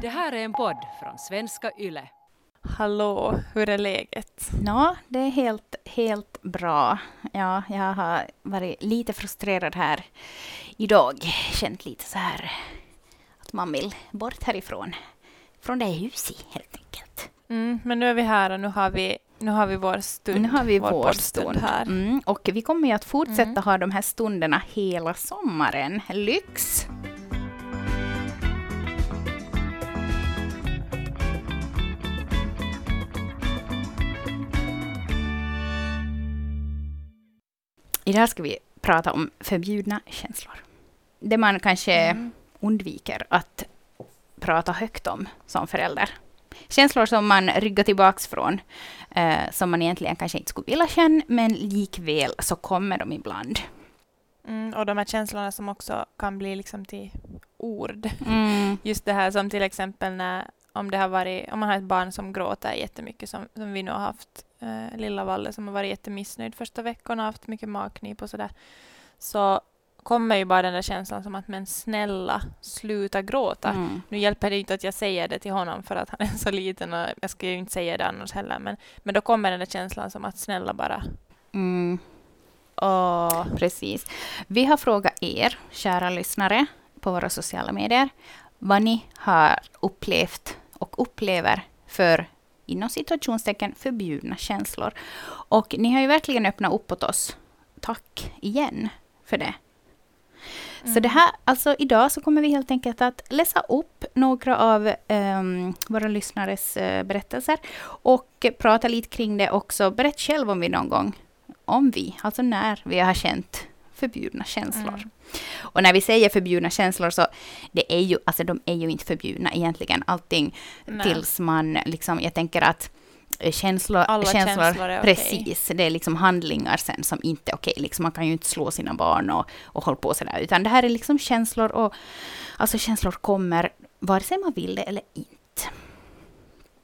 Det här är en podd från svenska YLE. Hallå, hur är läget? Ja, det är helt, helt bra. Ja, jag har varit lite frustrerad här idag. Känt lite så här att man vill bort härifrån. Från det här huset helt enkelt. Mm, men nu är vi här och nu har vi, nu har vi vår stund. Nu har vi vår vår stund. här. Mm, och vi kommer ju att fortsätta Mm. ha de här stunderna hela sommaren. Lyx! Idag ska vi prata om förbjudna känslor. Det man kanske Mm. undviker att prata högt om som förälder. Känslor som man ryggar tillbaks från, eh, som man egentligen kanske inte skulle vilja känna, men likväl så kommer de ibland. Mm, och de här känslorna som också kan bli liksom till ord. Mm. Just det här som till exempel när om det har varit, om man har ett barn som gråter jättemycket som, som vi nu har haft, eh, lilla Valle som har varit jättemissnöjd första och haft mycket magknip och sådär. Så kommer ju bara den där känslan som att men snälla, sluta gråta. Mm. Nu hjälper det inte att jag säger det till honom för att han är så liten och jag ska ju inte säga det annars heller. Men, men då kommer den där känslan som att snälla bara, Mm. åh, Precis. Vi har frågat er, kära lyssnare, på våra sociala medier, vad ni har upplevt och upplever för inom situationstecken förbjudna känslor. Och ni har ju verkligen öppnat upp åt oss. Tack igen för det. Så Mm. det här, alltså idag så kommer vi helt enkelt att läsa upp några av ehm, våra lyssnares eh, berättelser och prata lite kring det också. Berätt själv om vi någon gång, om vi, alltså när vi har känt förbjudna känslor. Mm. Och när vi säger förbjudna känslor så det är ju, alltså de är ju inte förbjudna egentligen allting Nej. tills man liksom, jag tänker att eh, känslor, Alla känslor, känslor är precis, det är liksom handlingar sen som inte är okej. Liksom man kan ju inte slå sina barn och, och hålla på sådär, utan det här är liksom känslor och alltså känslor kommer vare sig man vill det eller inte.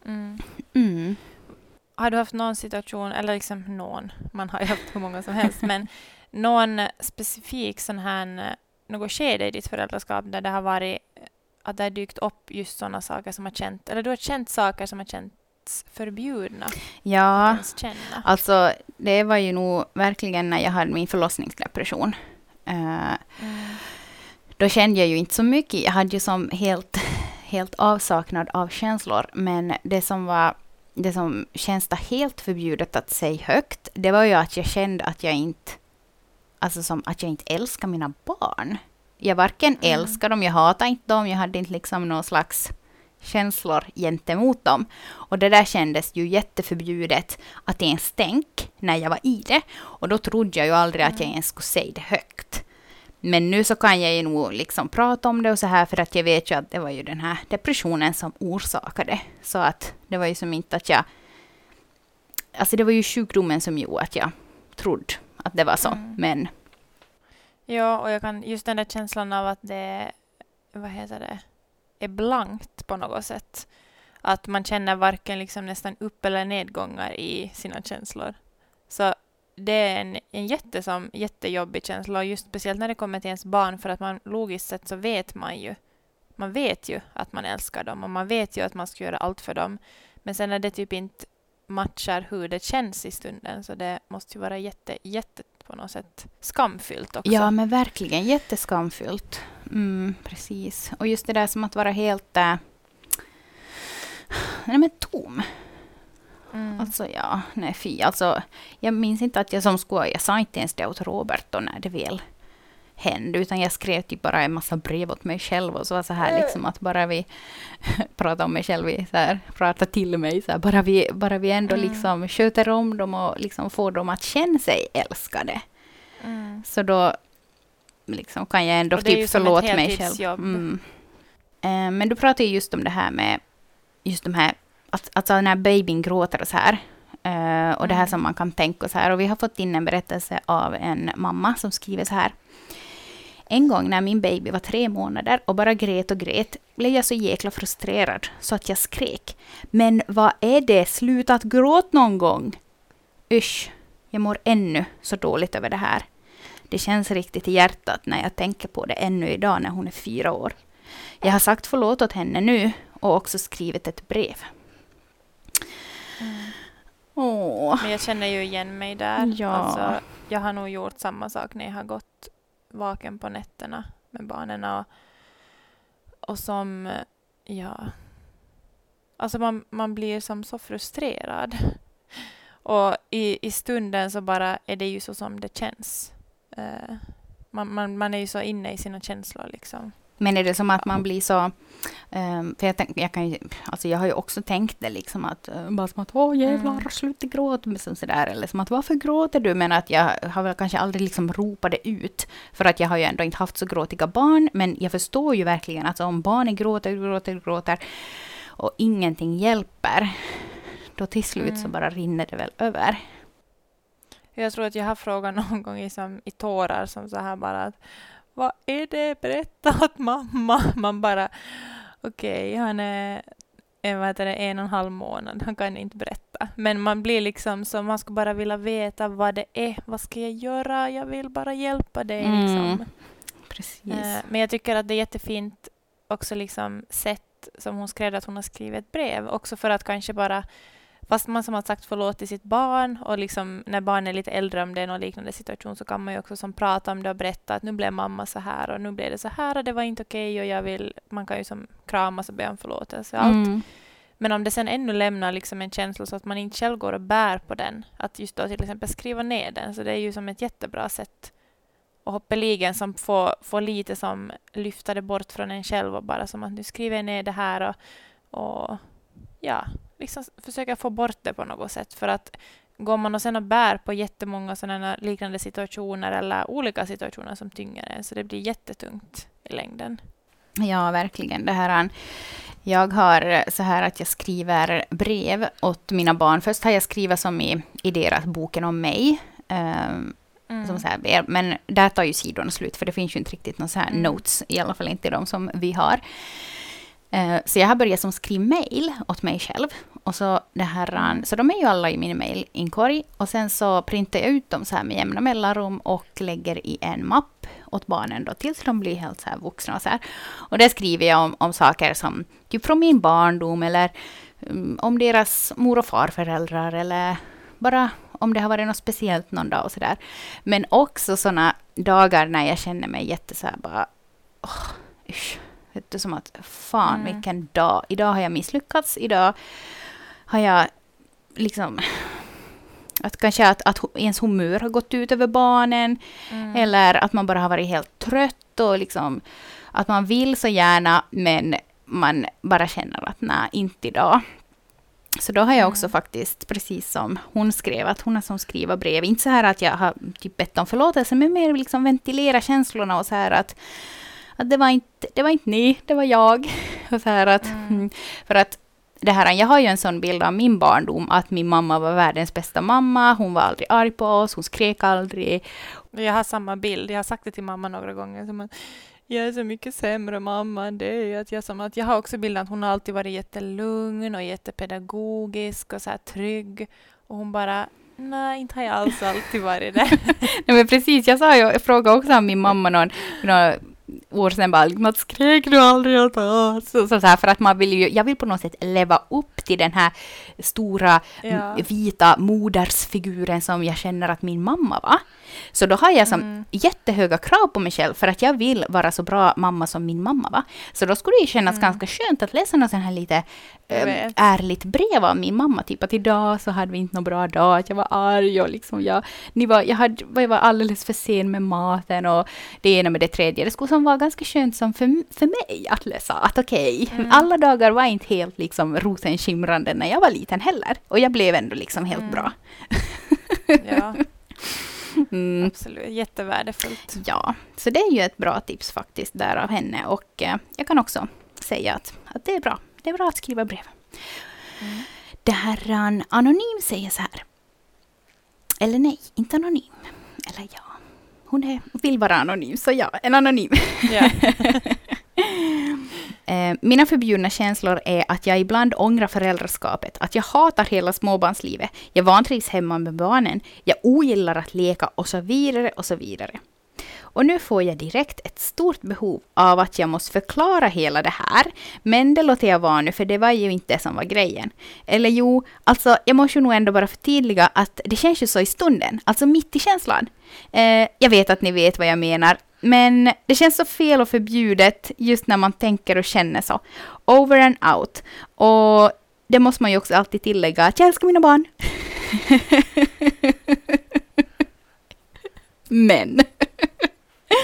Mm. Mm. Har du haft någon situation, eller liksom någon, man har ju haft hur många som helst, men någon specifik sån här, något skede i ditt föräldraskap där det har varit, att det har dykt upp just sådana saker som har känt, eller du har känt saker som har känts förbjudna Ja, alltså det var ju nog verkligen när jag hade min förlossningsdepression. Eh, Mm. Då kände jag ju inte så mycket. Jag hade ju som helt, helt avsaknad av känslor. Men det som var det som känns det helt förbjudet att säga högt, det var ju att jag kände att jag inte, alltså som att jag inte älskar mina barn. Jag varken Mm. älskar dem, jag hatar inte dem, jag hade inte liksom någon slags känslor gentemot dem. Och det där kändes ju jätteförbjudet att ens tänk när jag var i det. Och då trodde jag ju aldrig att jag ens skulle säga det högt. Men nu så kan jag ju nog liksom prata om det och så här för att jag vet ju att det var ju den här depressionen som orsakade. Så att det var ju som inte att jag... Alltså det var ju sjukdomen som gjorde att jag trodde att det var så. Mm. Men Ja, och jag kan, just den där känslan av att det, vad heter det, är blankt på något sätt. Att man känner varken liksom nästan upp eller nedgångar i sina känslor. Så det är en, en jätte som, jättejobbig känsla, och just speciellt när det kommer till ens barn, för att man logiskt sett så vet man ju, man vet ju att man älskar dem och man vet ju att man ska göra allt för dem. Men sen när det typ inte matchar hur det känns i stunden, så det måste ju vara jätte, jätte på något sätt skamfyllt också. ja, men verkligen jätteskamfyllt. Mm, precis. Och just det där som att vara helt... Äh, nej men tom. Mm. Alltså ja, nej fy. Alltså, jag minns inte att jag som skulle, jag sa inte ens det åt Robert då när det väl hände, utan jag skrev typ bara en massa brev åt mig själv och så var så här liksom att bara vi pratar om mig själv, så här, pratar till mig, så här, bara, vi, bara vi ändå Mm. liksom sköter om dem och liksom får dem att känna sig älskade. Mm. Så då liksom kan jag ändå typ förlåta mig själv. Mm. Eh, men du pratar ju just om det här med just de här, att, alltså när babyn gråter och så här. Eh, och det här Mm. som man kan tänka och så här. Och vi har fått in en berättelse av en mamma som skriver så här. En gång när min baby var tre månader och bara grät och grät blev jag så jäkla frustrerad så att jag skrek. Men vad är det? Sluta att gråta någon gång! Usch, jag mår ännu så dåligt över det här. Det känns riktigt i hjärtat när jag tänker på det ännu idag när hon är fyra år. Jag har sagt förlåt åt henne nu och också skrivit ett brev. Mm. Åh. Men jag känner ju igen mig där. Ja. Alltså, jag har nog gjort samma sak när jag har gått vaken på nätterna med barnen. Och, och som, ja... Alltså man, man blir som så frustrerad. Och i, i stunden så bara är det ju så som det känns. Uh, man, man, man är ju så inne i sina känslor liksom. Men är det som att man blir så... ehm, för jag, tänk, jag, kan ju, alltså jag har ju också tänkt det liksom att... eh, bara som att åh jävlar, Mm. sluta gråta. men som sådär, Eller som att varför gråter du? Men att jag har väl kanske aldrig liksom ropat det ut. För att jag har ju ändå inte haft så gråtiga barn. Men jag förstår ju verkligen att om barnen gråter, gråter, gråter och ingenting hjälper. Då till slut så Mm. bara rinner det väl över. Jag tror att jag har frågat någon gång i, som, i tårar som så här bara att vad är det? Berätta åt mamma. Man bara okej, han är eh, vad heter det, en och en halv månad. Han kan inte berätta. Men man blir liksom som man skulle bara vilja veta vad det är. Vad ska jag göra? Jag vill bara hjälpa dig. Mm, Liksom. Precis. Eh, Men jag tycker att det är jättefint också liksom sätt som hon skrev att hon har skrivit ett brev. Också för att kanske bara Fast man som har sagt förlåt till sitt barn och liksom när barn är lite äldre om det är någon liknande situation så kan man ju också som prata om det och berätta att nu blev mamma så här och nu blev det så här och det var inte okej och jag vill, man kan ju som kramas och be om förlåtelse och allt. Mm. Men om det sen ännu lämnar liksom en känsla så att man inte själv går och bär på den, att just då till exempel skriva ner den, så det är ju som ett jättebra sätt och hoppeligen som får, får lite som lyfta det bort från en själv och bara som att nu skriver jag ner det här och, och ja, liksom försöka få bort det på något sätt för att går man och sen och bär på jättemånga sådana liknande situationer eller olika situationer som tynger en så det blir jättetungt i längden. Ja, verkligen. Det här, jag har så här att jag skriver brev åt mina barn. Först har jag skrivit som i, i deras boken om mig. ehm, Mm. Som så här, men där tar ju sidorna slut, för det finns ju inte riktigt så här Mm. notes, i alla fall inte de som vi har. Eh, så jag har börjat som skriva mail åt mig själv. Och så, det här, Mm. så de är ju alla i min mailinkorg. Och sen så printar jag ut dem så här med jämna mellanrum och lägger i en mapp åt barnen då, tills de blir helt så här vuxna. Och, så här. och där skriver jag om, om saker som typ från min barndom eller mm, om deras mor och farföräldrar eller bara om det har varit något speciellt någon dag och sådär. Men också sådana dagar när jag känner mig jätte så här bara... åh, usch. Vet du, som att fan Mm. vilken dag. Idag har jag misslyckats. Idag har jag liksom... Att kanske att, att ens humör har gått ut över barnen. Mm. Eller att man bara har varit helt trött och liksom att man vill så gärna men man bara känner att nej, inte idag. Så då har jag också Mm. faktiskt, precis som hon skrev, att hon har som skriva brev. Inte så här att jag har typ bett om förlåtelse, men mer liksom ventilera känslorna och så här att, att det, var inte, det var inte ni, det var jag. Och så här att, Mm. För att det här, jag har ju en sån bild av min barndom, att min mamma var världens bästa mamma, hon var aldrig arg på oss, hon skrek aldrig, Jag har samma bild. Jag har sagt det till mamma några gånger. Jag är så mycket sämre mamma än dig. Att jag, som att jag har också bilden att hon har alltid varit jättelugn och jättepedagogisk och så här trygg. Och hon bara, nej, inte har jag alls alltid varit det. Nej men precis, jag sa ju, jag frågade också min mamma någon, några år sedan bara, liksom, att skrek du aldrig åt oss? Så, så här, för att man vill ju, jag vill på något sätt leva upp till den här stora Ja. vita modersfiguren som jag känner att min mamma var. Så då har jag som Mm. jättehöga krav på mig själv för att jag vill vara så bra mamma som min mamma var. Så då skulle det ju kännas Mm. ganska skönt att läsa något sån här lite ähm, vet. ärligt brev av min mamma. Typ att idag så hade vi inte någon bra dag, att jag var arg och liksom jag, ni var, jag, hade, jag var alldeles för sen med maten och det ena med det tredje. Det skulle som vara ganska skönt som för, för mig att läsa att okej, Mm. alla dagar var inte helt liksom rosenskimrande när jag var liten heller. Och jag blev ändå liksom helt Mm. bra. Ja, Mm. absolut. Jättevärdefullt. Ja, så det är ju ett bra tips faktiskt där av henne. Och eh, jag kan också säga att, att det är bra. Det är bra att skriva brev. Mm. Det här an- Anonym säger så här. Eller nej, inte anonym. Eller ja, hon är, vill vara anonym, så ja, en anonym. Eh, mina förbjudna känslor är att jag ibland ångrar föräldraskapet, att jag hatar hela småbarnslivet, jag vantrivs hemma med barnen, jag ogillar att leka och så vidare och så vidare. Och nu får jag direkt ett stort behov av att jag måste förklara hela det här. Men det låter jag vara nu, för det var ju inte det som var grejen. Eller jo, alltså jag måste ju nog ändå bara förtydliga att det känns ju så i stunden, alltså mitt i känslan. Eh, jag vet att ni vet vad jag menar, men det känns så fel och förbjudet just när man tänker och känner så. Over and out. Och det måste man ju också alltid tillägga att jag älskar mina barn. Men.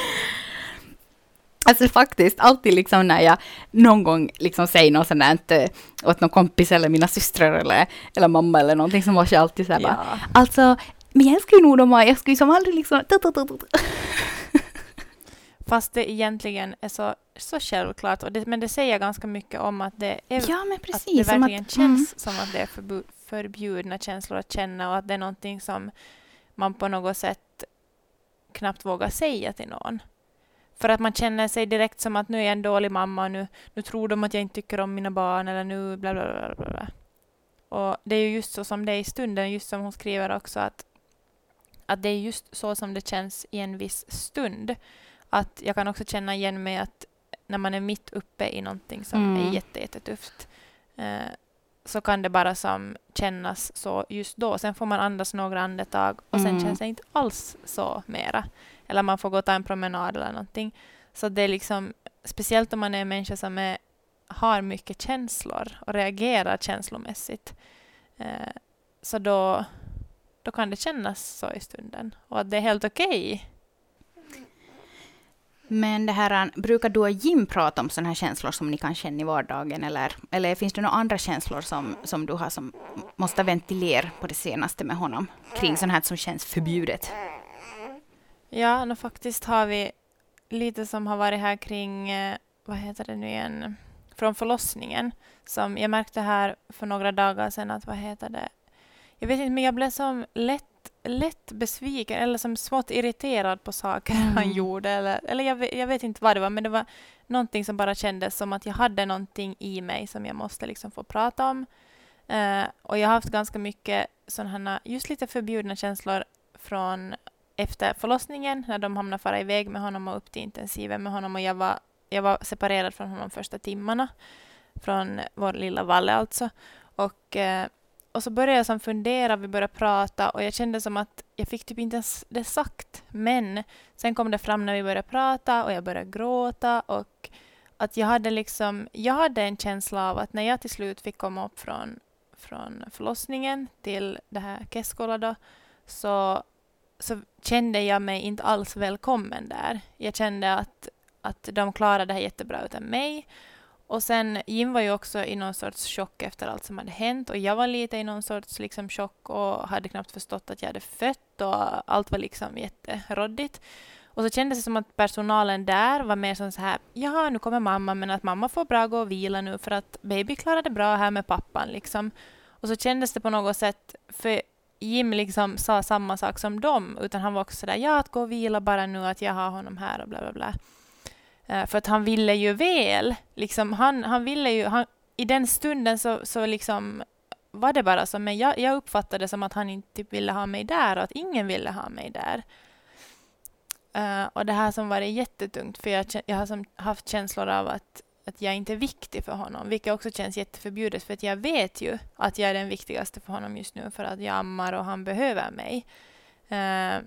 Alltså faktiskt, alltid liksom när jag någon gång liksom säger något sånt där eh, åt någon kompis eller mina systrar eller, eller mamma eller någonting så måste jag alltid säga ja. bara, alltså, men jag älskar ju nog dem jag skulle ju som aldrig liksom... Fast det egentligen är så, så självklart, och det, men det säger ganska mycket om att det, är, ja, precis, att det verkligen att, känns mm. som att det är förbjudna känslor att känna och att det är någonting som man på något sätt knappt vågar säga till någon. För att man känner sig direkt som att nu är jag en dålig mamma och nu, nu tror de att jag inte tycker om mina barn eller nu bla bla bla. bla, bla. Och det är ju just så som det är i stunden, just som hon skriver också att, att det är just så som det känns i en viss stund. Att jag kan också känna igen mig att när man är mitt uppe i någonting som mm. är jättetufft eh, så kan det bara som kännas så just då. Sen får man andas några andetag och sen mm. känns det inte alls så mera. Eller man får gå och ta en promenad eller någonting. Så det är liksom, speciellt om man är en människa som är, har mycket känslor och reagerar känslomässigt. Eh, så då, då kan det kännas så i stunden. Och att det är helt okej. Okay men det här, brukar du och Jim prata om sådana här känslor som ni kan känna i vardagen? Eller, eller finns det några andra känslor som, som du har som måste ventilera på det senaste med honom? Kring sånt här som känns förbjudet? Ja, no, faktiskt har vi lite som har varit här kring, eh, vad heter det nu igen, från förlossningen. Som jag märkte här för några dagar sedan att, vad heter det, jag vet inte, men jag blev som lätt lätt besviken eller som smått irriterad på saker mm. han gjorde. Eller, eller jag, vet, jag vet inte vad det var, men det var någonting som bara kändes som att jag hade någonting i mig som jag måste liksom få prata om. Uh, och jag har haft ganska mycket sådana just lite förbjudna känslor från efter förlossningen när de hamnade fara iväg med honom och upp till intensiven med honom och jag var, jag var separerad från honom första timmarna från vår lilla Valle alltså. Och uh, och så började jag som fundera, vi började prata och jag kände som att jag fick typ inte ens det sagt. Men sen kom det fram när vi började prata och jag började gråta och att jag hade liksom, jag hade en känsla av att när jag till slut fick komma upp från, från förlossningen till det här Keskola då, så, så kände jag mig inte alls välkommen där. Jag kände att, att de klarade det här jättebra utan mig och sen Jim var ju också i någon sorts chock efter allt som hade hänt och jag var lite i någon sorts liksom chock och hade knappt förstått att jag hade fött och allt var liksom jätteroddigt. Och så kändes det som att personalen där var mer som så här, jaha nu kommer mamma men att mamma får bra gå och vila nu för att baby klarade bra här med pappan liksom. Och så kändes det på något sätt, för Jim liksom sa samma sak som dem, utan han var också sådär, ja att gå och vila bara nu, att jag har honom här och bla bla bla. Eh, för att han ville ju väl. Liksom, han, han ville ju, han, I den stunden så, så liksom var det bara så, men jag, jag uppfattade det som att han inte typ ville ha mig där och att ingen ville ha mig där. Uh, och det här som varit jättetungt, för jag, jag har som haft känslor av att, att jag inte är viktig för honom, vilket också känns jätteförbjudet, för att jag vet ju att jag är den viktigaste för honom just nu, för att jag ammar och han behöver mig. Uh,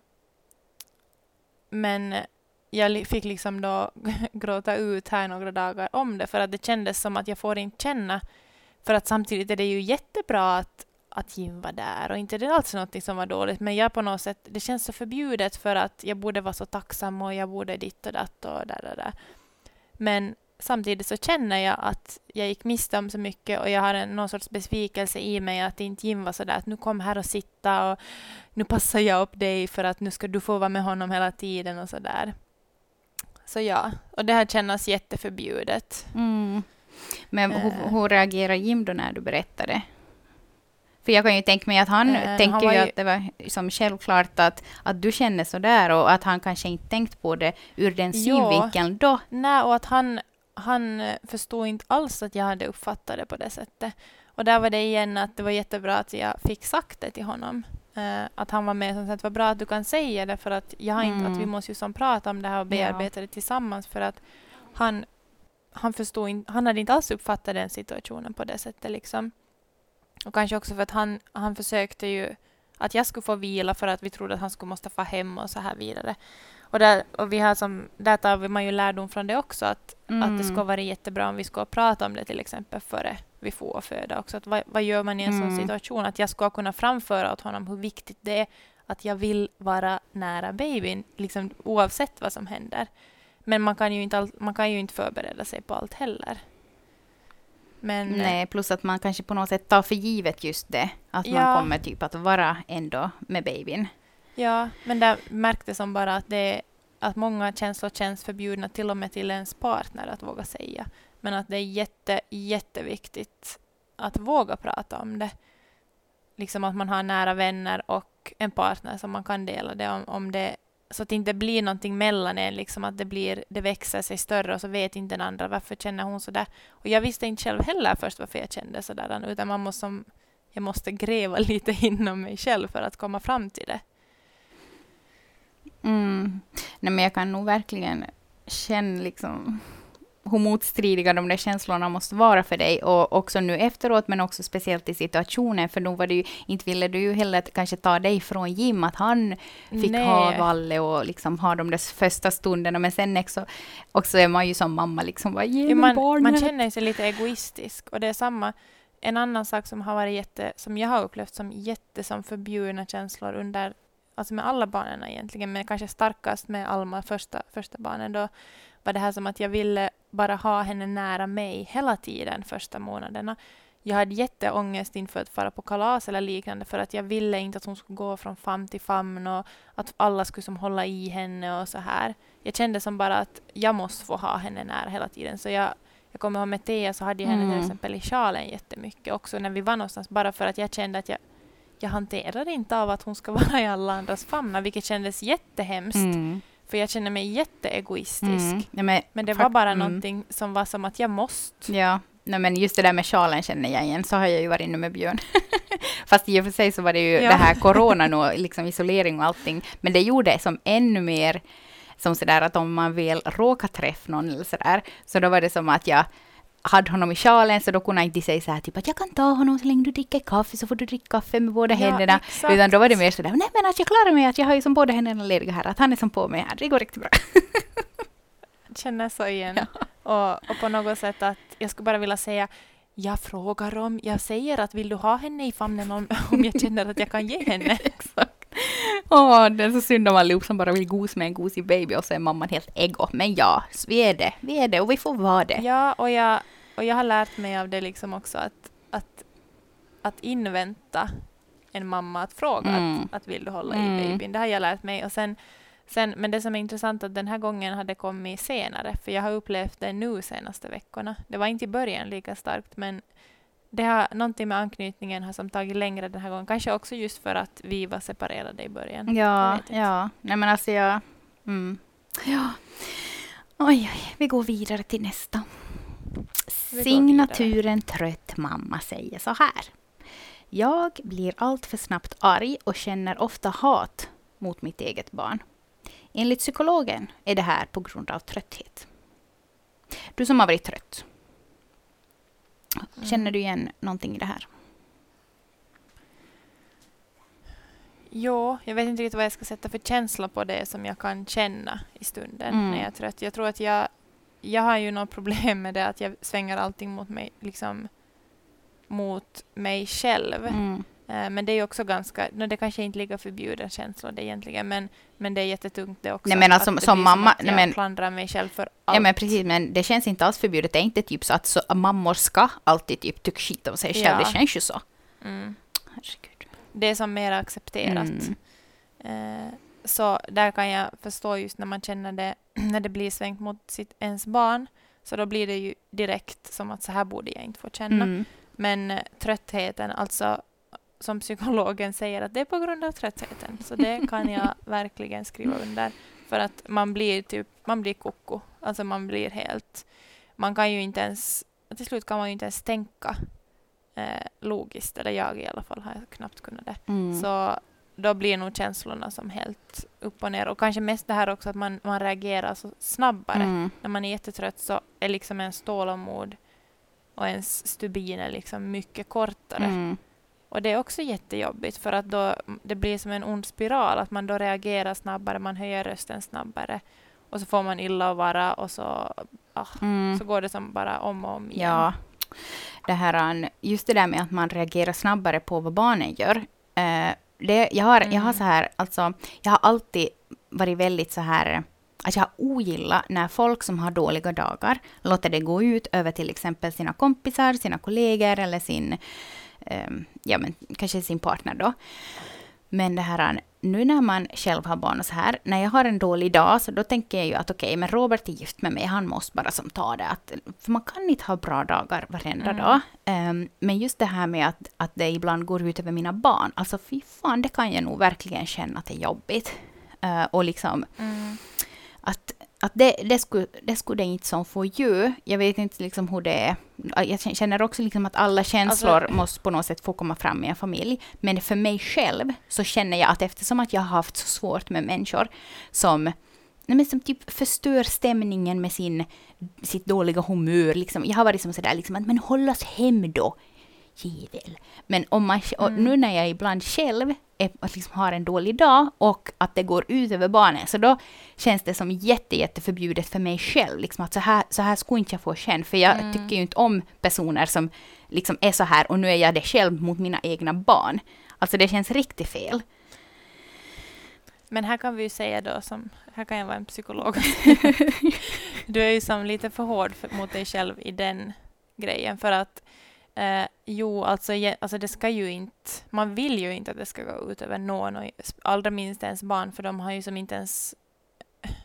men jag fick liksom då gråta ut här några dagar om det för att det kändes som att jag får inte känna för att samtidigt är det ju jättebra att, att Jim var där och inte det är alls något som var dåligt men jag på något sätt, det känns så förbjudet för att jag borde vara så tacksam och jag borde ditt och datt och där, där, där. Men samtidigt så känner jag att jag gick miste om så mycket och jag har en, någon sorts besvikelse i mig att inte Jim var sådär att nu kom här och sitta och nu passar jag upp dig för att nu ska du få vara med honom hela tiden och sådär. Så ja, och det här känns jätteförbjudet. Mm. Men hur, eh. hur reagerar Jim då när du berättade? För jag kan ju tänka mig att han äh, tänker han ju att det var som självklart att, att du känner så där och att han kanske inte tänkt på det ur den synvinkeln då. Nej, och att han, han förstod inte alls att jag hade uppfattat det på det sättet. Och där var det igen att det var jättebra att jag fick sagt det till honom. Eh, att han var med som sagt var bra att du kan säga det för att jag har inte, att vi Mm. måste ju som prata om det här och Ja. bearbeta det tillsammans för att han, han förstod inte, han hade inte alls uppfattat den situationen på det sättet liksom. Och kanske också för att han, han försökte ju att jag skulle få vila för att vi trodde att han skulle måste få hem och så här vidare. Och där, och vi har som, där tar man ju lärdom från det också att, att det Mm. skulle vara jättebra om vi skulle prata om det till exempel före vi får och föda också. Att vad, vad gör man i en sån Mm. situation? Att jag ska kunna framföra åt honom hur viktigt det är att jag vill vara nära babyn, liksom oavsett vad som händer. Men man kan ju inte, all, man kan ju inte förbereda sig på allt heller. Men, eh, Nej, plus att man kanske på något sätt tar för givet just det. Att Ja. man kommer typ att vara ändå med babyn. Ja, men där märktes som bara att, det, att många känslor känns förbjudna till och med till ens partner att våga säga. Men att det är jätte, jätteviktigt att våga prata om det. Liksom att man har nära vänner och en partner som man kan dela det om, om det så att det inte blir någonting mellan en, liksom att det, blir, det växer sig större och så vet inte den andra varför känner hon så där. Och jag visste inte själv heller först varför jag kände så där, utan man måste, jag måste gräva lite inom mig själv för att komma fram till det. Mm. Nej, men jag kan nog verkligen känna liksom hur motstridiga de där känslorna måste vara för dig. Och också nu efteråt, men också speciellt i situationen. För då var det ju, inte ville du ju heller kanske ta dig från Jim, att han fick Nej. ha Valle och liksom ha de där första stunderna. Men sen också, också är man ju som mamma liksom, bara, ge Ja, man, barnet. man känner sig lite egoistisk. Och det är samma, en annan sak som har varit jätte, som jag har upplevt som jätte som förbjudna känslor under, alltså med alla barnen egentligen, men kanske starkast med Alma, första, första barnen, då var det här som att jag ville bara ha henne nära mig hela tiden första månaderna. Jag hade jätteångest inför att fara på kalas eller liknande för att jag ville inte att hon skulle gå från famn till famn och att alla skulle som hålla i henne och så här. Jag kände som bara att jag måste få ha henne nära hela tiden. Så jag, jag kommer ihåg med Thea så hade jag henne Mm. till exempel i sjalen jättemycket också när vi var någonstans bara för att jag kände att jag, jag hanterar inte av att hon ska vara i alla andras famnar vilket kändes jättehemskt. Mm. För jag känner mig jätteegoistisk. Mm. Ja, men, Men det var bara mm. någonting som var som att jag måste. Ja, nej men just det där med sjalen känner jag igen, så har jag ju varit nu med Björn. Fast i och för sig så var det ju Ja. det här coronan och liksom isolering och allting, men det gjorde som ännu mer som sådär att om man väl råkar träffa någon eller sådär, så då var det som att jag hade honom i sjalen, så då kunde jag inte säga så här typ att jag kan ta honom så länge du dricker kaffe, så får du dricka kaffe med båda händerna. exakt. Utan då var det mer sådär, nej men att jag klarar mig, att jag har ju som båda händerna lediga här, att han är som på mig här, det går riktigt bra. känner så igen. Och, och på något sätt att jag skulle bara vilja säga jag frågar om, jag säger att vill du ha henne i famnen om, om jag känner att jag kan ge henne. Exakt. Åh, det är så synd om allihop som bara vill gos med en gosig baby och så är mamman helt ego. Men ja, vi är det. Vi är det och vi får vara det. Ja, och jag, och jag har lärt mig av det liksom också att, att, att invänta en mamma att fråga Mm. att, att vill du hålla Mm. i babyn. Det har jag lärt mig. Och sen, sen, men det som är intressant är att den här gången har det kommit senare, för jag har upplevt det nu senaste veckorna. Det var inte i början lika starkt, men det har någonting med anknytningen har som tagit längre den här gången. Kanske också just för att vi var separerade i början. Ja, ja. Nej men alltså jag... Mm. Ja. Oj, oj, vi går vidare till nästa. Vi Signaturen trött mamma säger så här. Jag blir allt för snabbt arg och känner ofta hat mot mitt eget barn. Enligt psykologen är det här på grund av trötthet. Du som har varit trött, Mm. känner du igen någonting i det här? Jo, jag vet inte riktigt vad jag ska sätta för känsla på det som jag kan känna i stunden Mm. när jag är trött. Jag tror att jag, jag har ju något problem med det att jag svänger allting mot mig, liksom mot mig själv. Mm. Eh, Men det är också ganska, no, det kanske inte ligger förbjuden känslor det egentligen, men, men det är jättetungt det också. Nej, men alltså, som blir mamma- nej, jag men- klandrar mig själv för allt. Ja men precis, men det känns inte alls förbjudet. Det är inte typ så att så, mammor ska alltid typ tycka skit om sig själv. Ja. Det känns ju så. Mm. Herregud. Det är som mer accepterat. Mm. Eh, så där kan jag förstå just när man känner det, när det blir svängt mot sitt, ens barn, så då blir det ju direkt som att så här borde jag inte få känna. Mm. Men eh, tröttheten, alltså som psykologen säger att det är på grund av tröttheten. Så det kan jag verkligen skriva under. För att man blir typ, man blir koko. Alltså man blir helt, man kan ju inte ens, till slut kan man ju inte ens tänka eh, logiskt, eller jag i alla fall har knappt kunnat det. Mm. Så då blir nog känslorna som helt upp och ner. Och kanske mest det här också att man, man reagerar så snabbare. Mm. När man är jättetrött så är liksom ens tålamod och ens stubin är liksom mycket kortare. Mm. Och det är också jättejobbigt för att då det blir som en ond spiral att man då reagerar snabbare, man höjer rösten snabbare och så får man illa att vara och så, ah, Mm. så går det som bara om och om igen. Ja. Det här, just det där med att man reagerar snabbare på vad barnen gör. Eh, det, jag, har, jag har Mm. så här, alltså, jag har alltid varit väldigt så här, att jag har ogillat när folk som har dåliga dagar låter det gå ut över till exempel sina kompisar, sina kollegor eller sin, ehm, ja men kanske sin partner då. Men det här, nu när man själv har barn och så här, när jag har en dålig dag så då tänker jag ju att okej, men Robert är gift med mig, han måste bara som ta det. Att, för man kan inte ha bra dagar varenda Mm. dag. Ehm, men just det här med att, att det ibland går ut över mina barn, alltså fy fan, det kan jag nog verkligen känna att det är jobbigt. Eh, och liksom Mm. att, att det, det, skulle, det skulle inte som få göra. Jag vet inte liksom hur det är. Jag känner också liksom att alla känslor Alltså- måste på något sätt få komma fram i en familj. Men för mig själv så känner jag att eftersom att jag har haft så svårt med människor som, nej men som typ förstör stämningen med sin, sitt dåliga humör. Liksom. Jag har varit som sådär liksom att men håll oss hem då. Jävel. Men om man, Mm. nu när jag ibland själv är, att liksom har en dålig dag och att det går ut över barnen, så då känns det som jätte, jätte förbjudet för mig själv. Liksom att så här, så här skulle inte jag få känna, för jag Mm. tycker ju inte om personer som liksom är så här och nu är jag det själv mot mina egna barn. Alltså det känns riktigt fel. Men här kan vi ju säga då, som, här kan jag vara en psykolog. du är ju som lite för hård för, mot dig själv i den grejen. För att eh, jo, alltså, alltså det ska ju inte, man vill ju inte att det ska gå ut över någon och allra minst ens barn för de har ju som inte ens,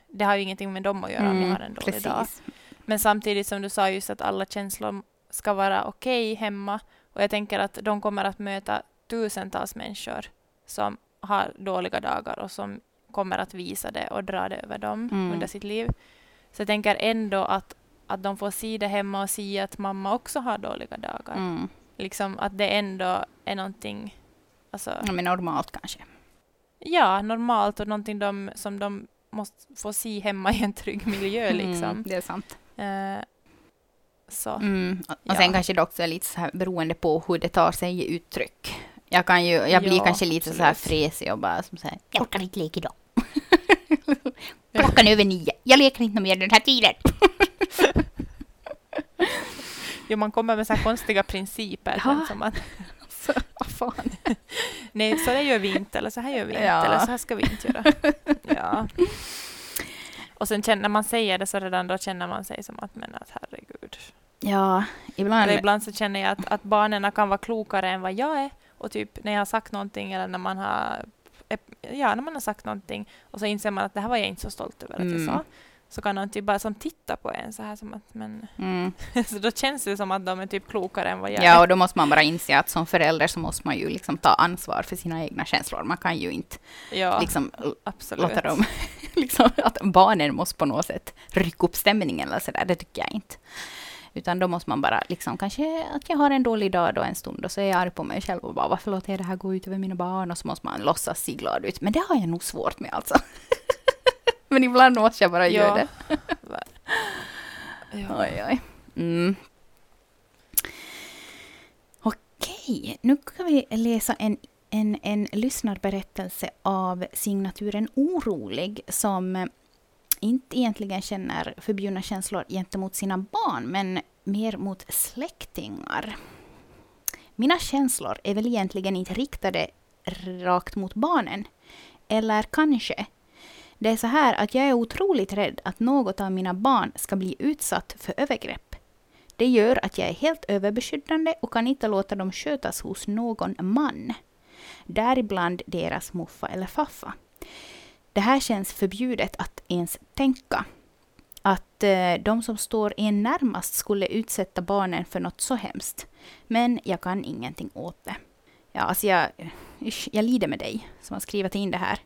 det har ju ingenting med dem att göra om jag har en dålig dag. Mm, precis. Men samtidigt som du sa just att alla känslor ska vara okej hemma. Och jag tänker att de kommer att möta tusentals människor som har dåliga dagar och som kommer att visa det och dra det över dem Mm. under sitt liv. Så jag tänker ändå att, att de får se det hemma och se att mamma också har dåliga dagar. Mm. Liksom att det ändå är någonting alltså, Ja, men normalt kanske. ja, normalt och någonting de, som de måste få se hemma i en trygg miljö. Mm, Liksom. det är sant. Eh, så. Mm. Och Ja. sen kanske det också är lite så här beroende på hur det tar sig i uttryck. Jag, kan ju, jag blir Ja, kanske lite så här absolut. fräsig och bara som så här, jag orkar inte leka idag. Klockan är över nio, jag leker inte mer den här tiden. Jo, man kommer med så här konstiga principer. Ja. Som att, Så, vad fan. nej, så där gör vi inte, eller så här gör vi inte, Ja. eller så här ska vi inte göra. Ja. Och sen känner när man säger det så redan då känner man sig som att men att herregud. Ja, ibland. Eller ibland så känner jag att, att barnen kan vara klokare än vad jag är. Och typ när jag har sagt någonting eller när man har, ja, när man har sagt någonting och så inser man att det här var jag inte så stolt över att jag Mm. sa. Så kan de typ bara som titta på en så här som att men... Mm. så då känns det som att de är typ klokare än vad jag Ja, är. och då måste man bara inse att som förälder så måste man ju liksom ta ansvar för sina egna känslor. Man kan ju inte Ja, liksom absolut. låta dem, liksom att barnen måste på något sätt rycka upp stämningen eller sådär. Det tycker jag inte. Utan då måste man bara liksom kanske att jag har en dålig dag då en stund och så är jag arg på mig själv och bara varför låter jag det här gå ut över mina barn och så måste man låtsas se glad ut. Men det har jag nog svårt med alltså. Men ibland måste jag bara göra det. Ja. Oj, oj. Mm. Okej, nu ska vi läsa en, en, en lyssnarberättelse av signaturen Orolig som inte egentligen känner förbjudna känslor gentemot sina barn, men mer mot släktingar. Mina känslor är väl egentligen inte riktade rakt mot barnen. Eller kanske. Det är så här att jag är otroligt rädd att något av mina barn ska bli utsatt för övergrepp. Det gör att jag är helt överbeskyddande och kan inte låta dem skötas hos någon man. Däribland deras muffa eller faffa. Det här känns förbjudet att ens tänka. Att eh, de som står en närmast skulle utsätta barnen för något så hemskt. Men jag kan ingenting åt det. Ja, alltså jag, jag lider med dig som har skrivit in det här.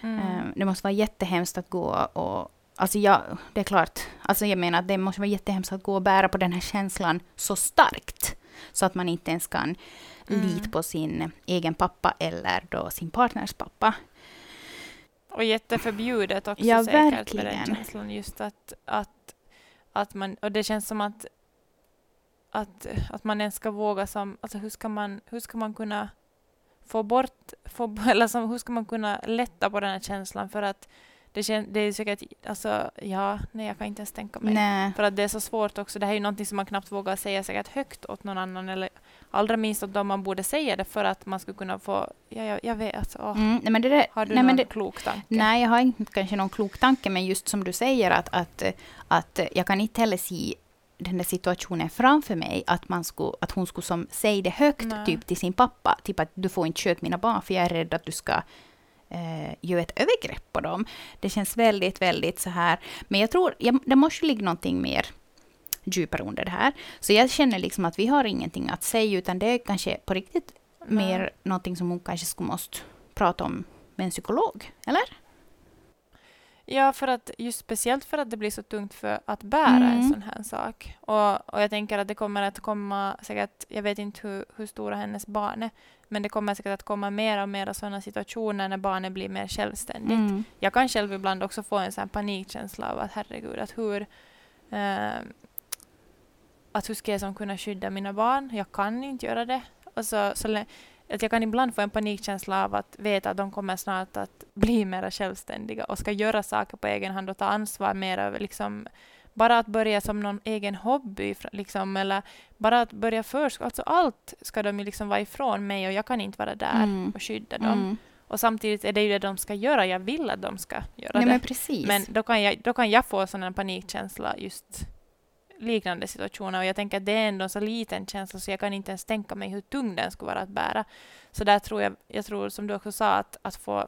Mm. Eh, Det måste vara jättehemskt att gå och... Alltså jag, det är klart, alltså jag menar att det måste vara jättehemskt att gå och bära på den här känslan så starkt. Så att man inte ens kan mm. lita på sin egen pappa eller då sin partners pappa. Och jätteförbjudet också ja, säkert verkligen. med den känslan. Just att, att, att man, och det känns som att, att, att man ens ska våga som, alltså hur ska man, hur ska man kunna få bort, få, eller som, hur ska man kunna lätta på den här känslan för att det, kän, det är säkert, alltså ja, nej jag kan inte ens tänka mig. Nej. För att det är så svårt också, det här är ju någonting som man knappt vågar säga säkert högt åt någon annan eller allra minst åt dem man borde säga det för att man skulle kunna få, ja jag, jag vet, åh. Mm, nej, men det där, har du nej, någon det, klok tanke? Nej, jag har inte kanske någon klok tanke, men just som du säger att, att, att jag kan inte heller se den där situationen framför mig, att, man skulle, att hon skulle som säga det högt Nej. typ till sin pappa, typ att du får inte köta mina barn för jag är rädd att du ska eh, göra ett övergrepp på dem. Det känns väldigt, väldigt så här, men jag tror, jag, det måste ligga någonting mer djupare under det här. Så jag känner liksom att vi har ingenting att säga, utan det är kanske på riktigt Nej. mer någonting som hon kanske skulle måste prata om med en psykolog, eller? Ja, för att just speciellt för att det blir så tungt för att bära en Mm. sån här sak. Och, och jag tänker att det kommer att komma säkert, jag vet inte hur, hur stora hennes barn är, men det kommer säkert att komma mer och mer sådana situationer när barnet blir mer självständigt. Mm. Jag kan själv ibland också få en sån panikkänsla av att herregud, att hur eh, att hur ska jag som kunna skydda mina barn? Jag kan inte göra det. Alltså, så, lä- att jag kan ibland få en panikkänsla av att veta att de kommer snart att bli mer självständiga och ska göra saker på egen hand och ta ansvar mer över liksom bara att börja som någon egen hobby, liksom, eller bara att börja först, alltså allt ska de ju liksom vara ifrån mig och jag kan inte vara där Mm. och skydda dem. Mm. Och samtidigt är det ju det de ska göra, jag vill att de ska göra Nej, det. men precis. Men då kan, jag, då kan jag få sån en panikkänsla just liknande situationer och jag tänker att det är ändå en så liten känsla så jag kan inte ens tänka mig hur tung den skulle vara att bära. Så där tror jag, jag tror som du också sa, att, att få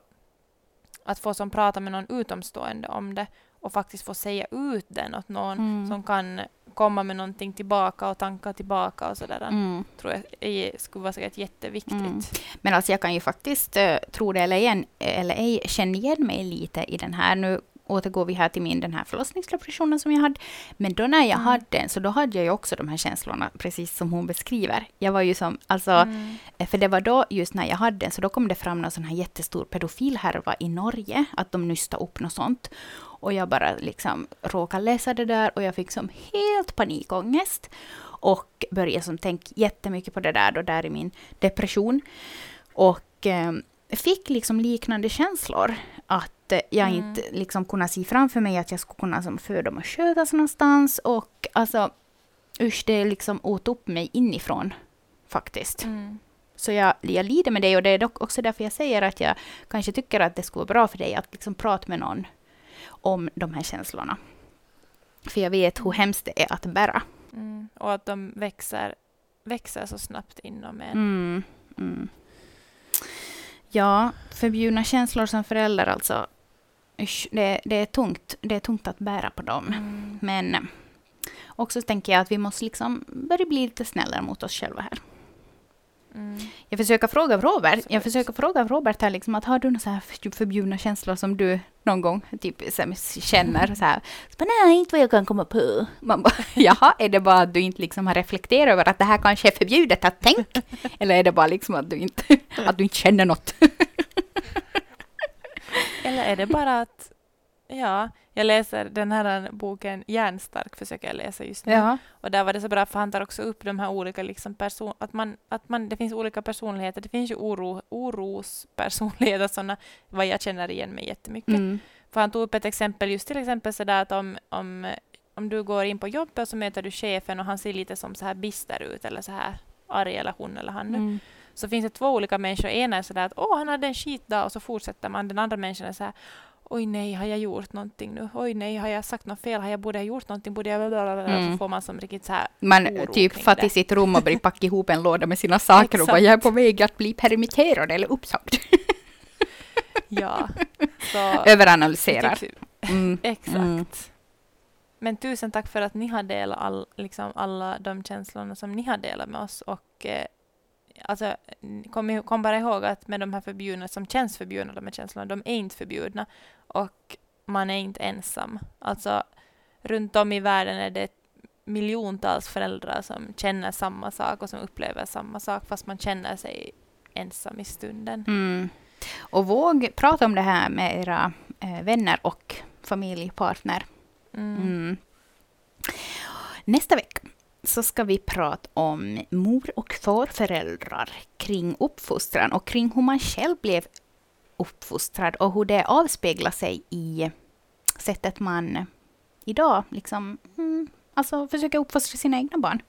att få som prata med någon utomstående om det och faktiskt få säga ut den åt någon Mm. som kan komma med någonting tillbaka och tankar tillbaka och sådär. Mm. tror jag är, skulle vara säkert jätteviktigt. Mm. Men alltså jag kan ju faktiskt, uh, tro det eller, igen, eller ej, känna igen mig lite i den här. Nu återgår vi här till min den här förlossningsdepressionen som jag hade. Men då när jag Mm. hade den, så då hade jag ju också de här känslorna, precis som hon beskriver. Jag var ju som, alltså, Mm. Eh, För det var då, just när jag hade den, så då kom det fram någon sån här jättestor pedofilhärva i Norge, att de nystade upp något sånt. Och jag bara liksom råkade läsa det där och jag fick som helt panikångest. Och började som tänka jättemycket på det där då, där i min depression. Och eh, fick liksom liknande känslor. Att eh, jag Mm. inte liksom kunde se framför mig att jag skulle kunna som föda och skötas någonstans. Och alltså, usch, det liksom åt upp mig inifrån faktiskt. Mm. Så jag, jag lider med dig och det är dock också därför jag säger att jag kanske tycker att det skulle vara bra för dig att liksom prata med någon om de här känslorna. För jag vet hur hemskt det är att bära. Mm. Och att de växer, växer så snabbt inom en. Mm, mm. Ja, förbjudna känslor som förälder alltså. Det, det, är tungt. det är tungt att bära på dem. Mm. Men eh, också tänker jag att vi måste liksom börja bli lite snällare mot oss själva här. Mm. Jag försöker fråga Robert, jag försöker fråga Robert här liksom att har du några så här för- förbjudna känslor som du någon gång typ så här, känner så här? Så nej, inte vad jag kan komma på. Man bara, jaha, är det bara att du inte liksom har reflekterat över att det här kanske är förbjudet att tänka? Eller är det bara liksom att du inte, att du inte känner något? Eller är det bara att, ja, jag läser den här boken Hjärnstark försöker jag läsa just nu. Och där var det så bra för han tar också upp de här olika liksom person, att man, att man, det finns olika personligheter. Det finns ju oro, orospersonligheter, sådana vad jag känner igen mig jättemycket. Mm. För han tog upp ett exempel, just till exempel sådär att om, om, om du går in på jobbet och så möter du chefen och han ser lite som så här bister ut eller så här arg eller hon eller han nu. Mm. Så finns det två olika människor. En är sådär att åh, han hade en skitdag och så fortsätter man. Den andra människan är såhär oj nej, har jag gjort någonting nu? Oj nej, har jag sagt något fel? Har jag borde ha gjort någonting? Borde jag... blablabla? Mm. Så får man som riktigt så här Man typ fatt i sitt rum och börjar packa ihop en låda med sina saker och bara jag är på väg att bli permitterad eller uppsagd. ja. Så, Överanalyserar. typ- Mm. Exakt. Mm. Men tusen tack för att ni har delat all, liksom alla de känslorna som ni har delat med oss. Och eh, alltså, kom, kom bara ihåg att med de här förbjudna, som känns förbjudna, de här känslorna, de är inte förbjudna. Och man är inte ensam. Alltså, runt om i världen är det miljontals föräldrar som känner samma sak och som upplever samma sak fast man känner sig ensam i stunden. Mm. Och våg prata om det här med era eh, vänner och familjepartner. Mm. Mm. Nästa vecka så ska vi prata om mor och farföräldrar kring uppfostran och kring hur man själv blev uppfostrad och hur det avspeglar sig i sättet man idag liksom, mm, alltså försöker uppfostra sina egna barn.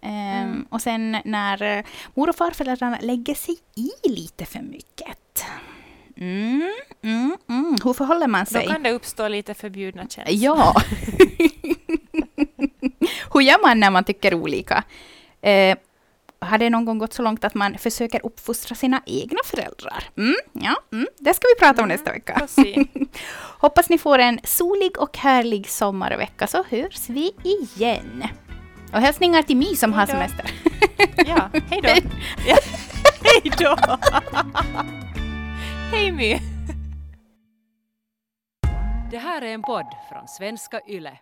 Ehm, Mm. Och sen när eh, mor och farföräldrarna lägger sig i lite för mycket. Mm, mm, mm. Hur förhåller man Då sig? kan det uppstå lite förbjudna känslor. Ja. Hur gör man när man tycker olika? Eh, har det någon gång gått så långt att man försöker uppfostra sina egna föräldrar? Mm, ja, mm, det ska vi prata om Mm, nästa vecka. Hoppas ni får en solig och härlig sommarvecka så hörs vi igen. Och hälsningar till My som har Hejdå. semester. Ja, hej då. Ja, hej då. Hej My. Det här är en podd från svenska YLE.